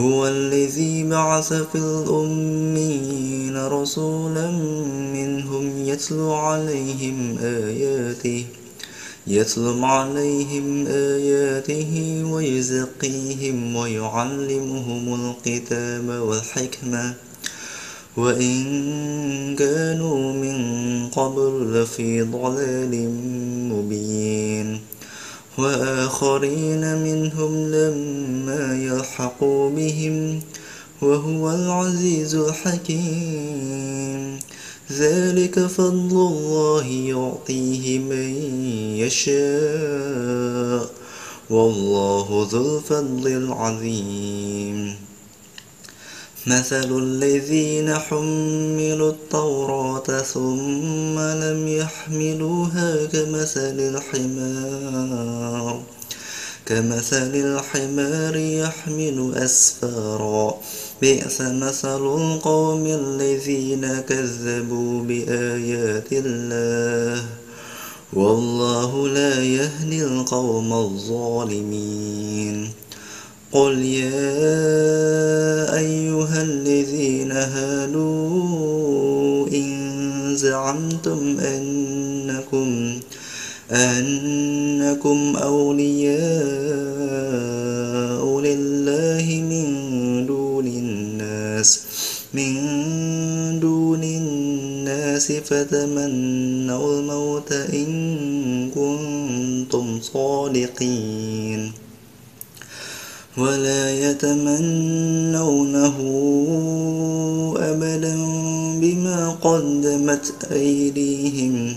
هو الذي بعث في الأمين رسولا منهم يتلو عليهم آياته يتلو عليهم آياته ويزقيهم ويعلمهم الكتاب والحكمة. وإن كانوا من قبل لفي ضلال وآخرين منهم لما يلحقوا بهم وهو العزيز الحكيم. ذلك فضل الله يعطيه من يشاء والله ذو الفضل العظيم. مثل الذين حملوا التوراة ثم لم يحملوها كمثل الحمار. كمثل الحمار يحمل أسفارا. بئس مثل القوم الذين كذبوا بآيات الله. والله لا يهدي القوم الظالمين. قل يا أيها الذين هادوا إن زعمتم أنكم أنكم أولياء لله من دون الناس من دون الناس فتمنوا الموت إن كنتم صادقين. ولا يتمنونه أبدا بما قدمت أيديهم.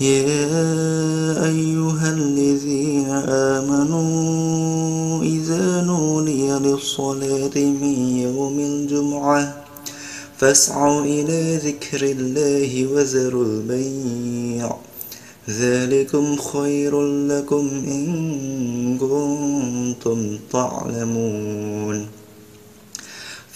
يا أيها الذين آمنوا إذا نودي للصلاة من يوم الجمعة فاسعوا إلى ذكر الله وذروا البيع. ذلكم خير لكم إن كنتم تعلمون.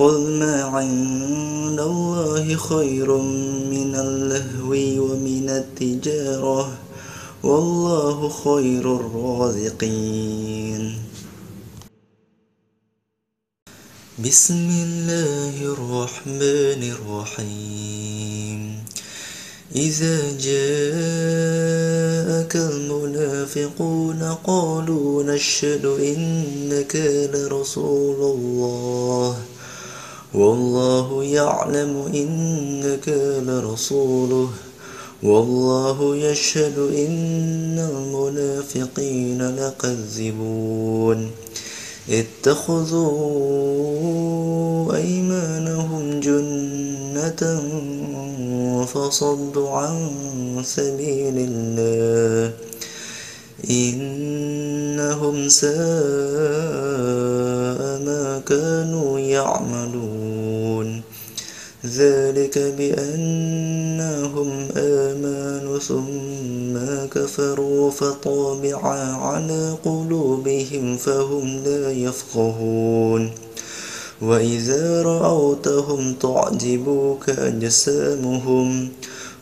قل ما عند الله خير من اللهو ومن التجارة والله خير الرازقين. بسم الله الرحمن الرحيم. إذا جاءك المنافقون قالوا نشهد إنك لرسول الله. والله يعلم إنك لرسوله. والله يشهد إن المنافقين لكذبون. اتخذوا أيمانهم جنة فصدوا عن سبيل الله. إنهم ساء ما كانوا يعملون. ذلك بأنهم آمنوا ثم كفروا فطابع على قلوبهم فهم لا يفقهون. وإذا رأوتهم تعجبوك أجسامهم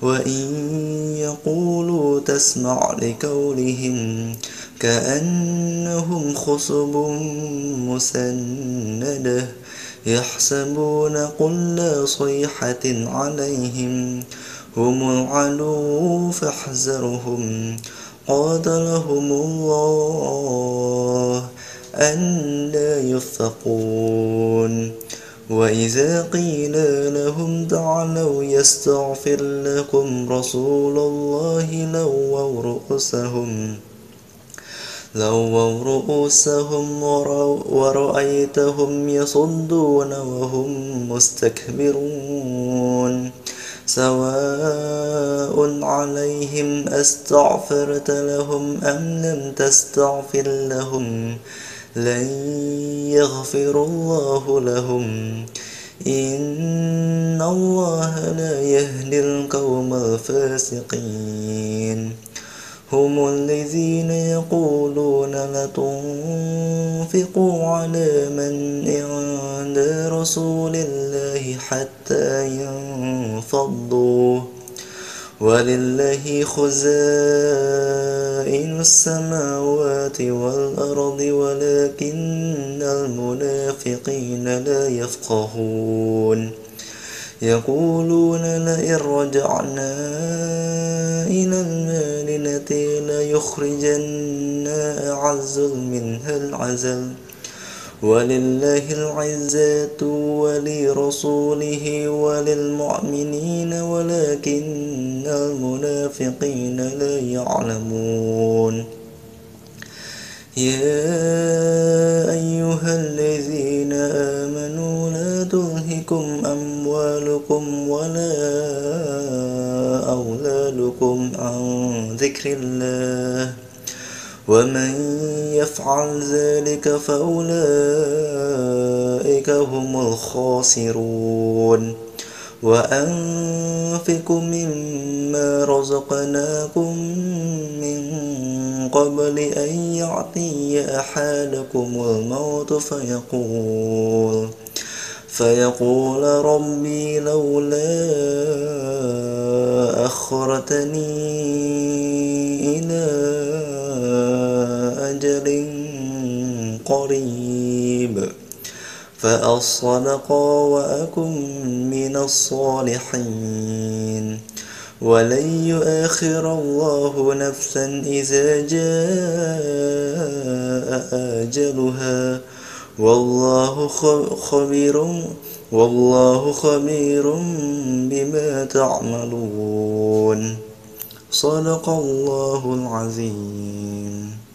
وإن يقولوا تسمع لقولهم كأنهم خصب مسندة يحسبون كل صيحة عليهم. هم العدو فاحذرهم. قاتلهم الله أن لا يفقون. وإذا قيل لهم تعالوا يستغفر لكم رسول الله لووا رؤوسهم. لووا رؤوسهم ورأيتهم يصدون وهم مستكبرون. سواء عليهم أستغفرت لهم أم لم تستغفر لهم؟ لن يغفر الله لهم. إن الله لا يهدي القوم الفاسقين. هم الذين يقولون لتنفقوا على من عند رسول الله حتى ينفضوا. ولله خزائن السماوات والأرض ولكن المنافقين لا يفقهون. يقولون لئن رجعنا إلى المال ليخرجن أعز منها العزل. ولله العزة ولرسوله وللمؤمنين ولكن المنافقين لا يعلمون. يا ذكر الله. ومن يفعل ذلك فأولئك هم الخاسرون. وأنفقوا مما رزقناكم من قبل أن يعطي أحدكم الموت فيقول فيقول ربي لولا أخرتني إلى أجل قريب فأصدق وأكن من الصالحين. ولن يؤخر الله نفسا إذا جاء أجلها. والله خبير والله خبير بما تعملون. صدق الله العظيم.